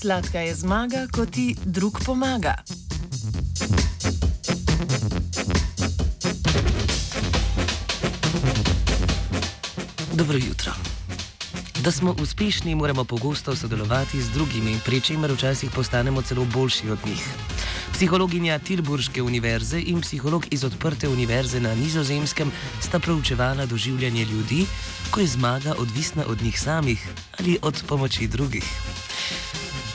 Sladka je zmaga, ko ti drug pomaga. Dobro jutro. Da smo uspešni, moramo pogosto sodelovati z drugimi, pri čemer včasih postanemo celo boljši od njih. Psihologinja Tilburške univerze in psiholog iz odprte univerze na Nizozemskem sta proučevala doživljanje ljudi, ko je zmaga odvisna od njih samih ali od pomoči drugih.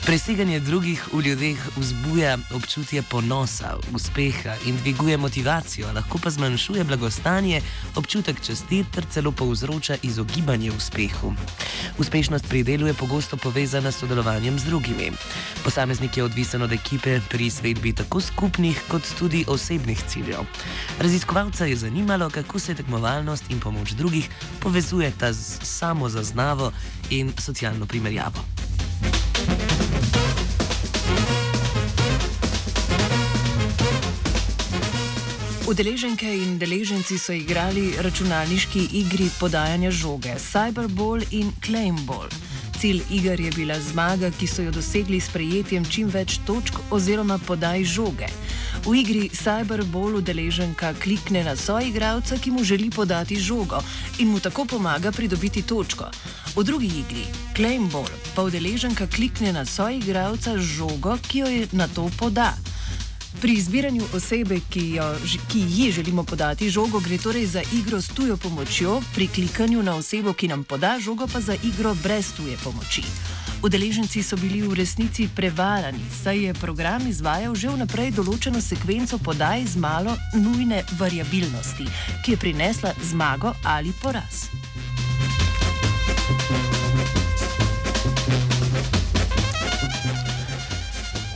Preseganje drugih v ljudeh vzbuja občutje ponosa, uspeha in dviguje motivacijo, lahko pa zmanjšuje blagostanje, občutek časti ter celo povzroča izogibanje uspehu. Uspešnost pri delu je pogosto povezana s sodelovanjem z drugimi. Posameznik je odvisen od ekipe pri izvedbi tako skupnih kot tudi osebnih ciljev. Raziskovalca je zanimalo, kako se tekmovalnost in pomoč drugih povezujeta z samo zaznavo in socialno primerjavo. Udeleženke in deleženci so igrali računalniški igri podajanja žoge Cyberball in Claimball. Cilj iger je bila zmaga, ki so jo dosegli s prejetjem čim več točk oziroma podaj žoge. V igri Cyberball udeleženka klikne na soigralca, ki mu želi podati žogo in mu tako pomaga pridobiti točko. V drugi igri Claimball pa udeleženka klikne na soigralca žogo, ki jo je na to poda. Pri izbiranju osebe, ki, jo, ki ji želimo podati žogo, gre torej za igro s tujo pomočjo, pri klikanju na osebo, ki nam poda žogo, pa za igro brez tuje pomoči. Udeleženci so bili v resnici prevarani, saj je program izvajal že vnaprej določeno sekvenco podaj z malo nujne variabilnosti, ki je prinesla zmago ali poraz.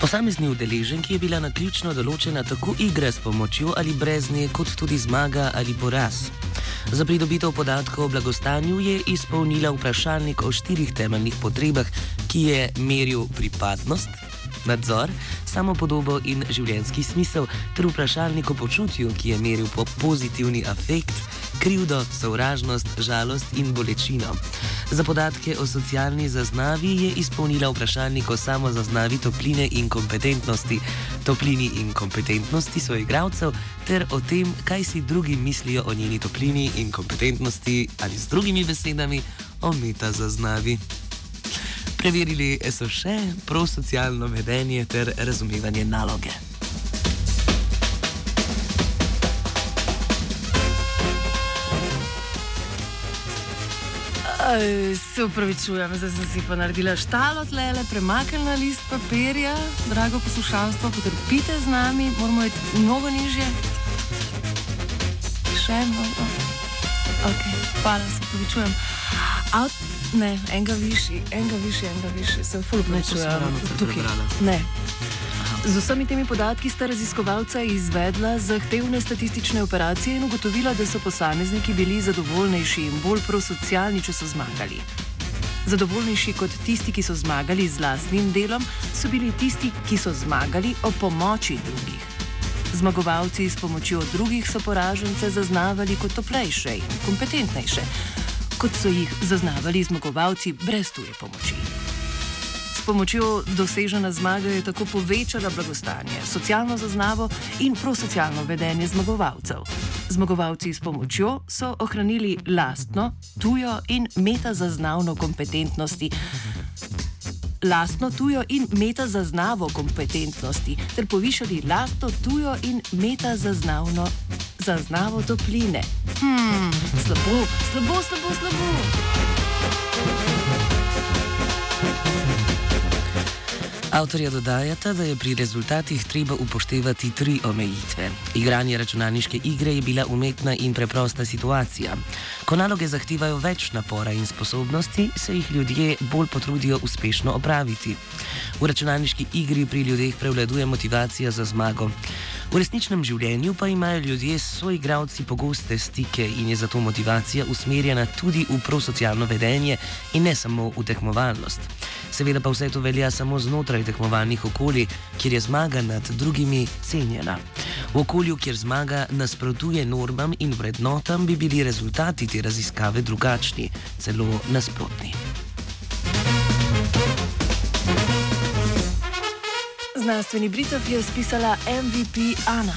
Posamezni udeleženki je bila na ključno določena tako igra s pomočjo ali brez nje, kot tudi zmaga ali poraz. Za pridobitev podatkov o blagostanju je izpolnila vprašalnik o štirih temeljnih potrebah, ki je meril pripadnost, nadzor, samo podobo in življenjski smisel, ter vprašalnik o počutju, ki je meril po pozitivni afekt, krivdo, sovražnost, žalost in bolečino. Za podatke o socialni zaznavi je izpolnila vprašalnik o samozaznavi topline in kompetentnosti, toplini in kompetentnosti svojih igralcev, ter o tem, kaj si drugi mislijo o njeni toplini in kompetentnosti, ali z drugimi besedami o metazaznavi. Preverili so še prosocialno vedenje ter razumevanje naloge. Aj, se upravičujem, zdaj sem si pa naredila štalo tlele, premaknila list papirja. Drago poslušalstvo, potrpite z nami, moramo iti mnogo nižje. Še mnogo. Ok, hvala, se upravičujem. Avt, ne, enega višji, enega višji, enega višji, se upravičujem. Tukaj. Ne. Z vsemi temi podatki sta raziskovalca izvedla zahtevne statistične operacije in ugotovila, da so posamezniki bili zadovoljnejši in bolj prosocialni, če so zmagali. Zadovoljnejši kot tisti, ki so zmagali z lastnim delom, so bili tisti, ki so zmagali o pomoči drugih. Zmagovalci s pomočjo drugih so poražence zaznavali kot toplejše in kompetentnejše, kot so jih zaznavali zmagovalci brez tuje pomoči pomočjo dosežena zmaga je tako povečala blagostanje, socialno zaznavo in prosocialno vedenje zmagovalcev. Zmagovalci s pomočjo so ohranili lastno, tujo in metazaznavno kompetentnosti. Lastno, tujo in metazaznavo kompetentnosti, ter povišali lastno, tujo in metazaznavno zaznavo topline. Hmm, slabo, slabo, slabo, slabo. Avtorja dodajata, da je pri rezultatih treba upoštevati tri omejitve. Igranje računalniške igre je bila umetna in preprosta situacija. Ko naloge zahtevajo več napora in sposobnosti, se jih ljudje bolj potrudijo uspešno opraviti. V računalniški igri pri ljudeh prevladuje motivacija za zmago. V resničnem življenju pa imajo ljudje s soigravci pogoste stike in je zato motivacija usmerjena tudi v prosocialno vedenje in ne samo v tekmovalnost. Seveda pa vse to velja samo znotraj tekmovalnih okolij, kjer je zmaga nad drugimi cenjena. V okolju, kjer zmaga nasprotuje normam in vrednotam, bi bili rezultati te raziskave drugačni, celo nasprotni. znanstveni Britov je spisala MVP Ana.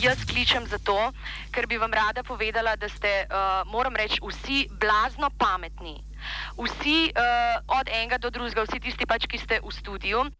Jaz kličem zato, ker bi vam rada povedala, da ste, uh, moram reči, vsi blazno pametni. Vsi uh, od enega do drugega, vsi tisti pač, ki ste v studiu.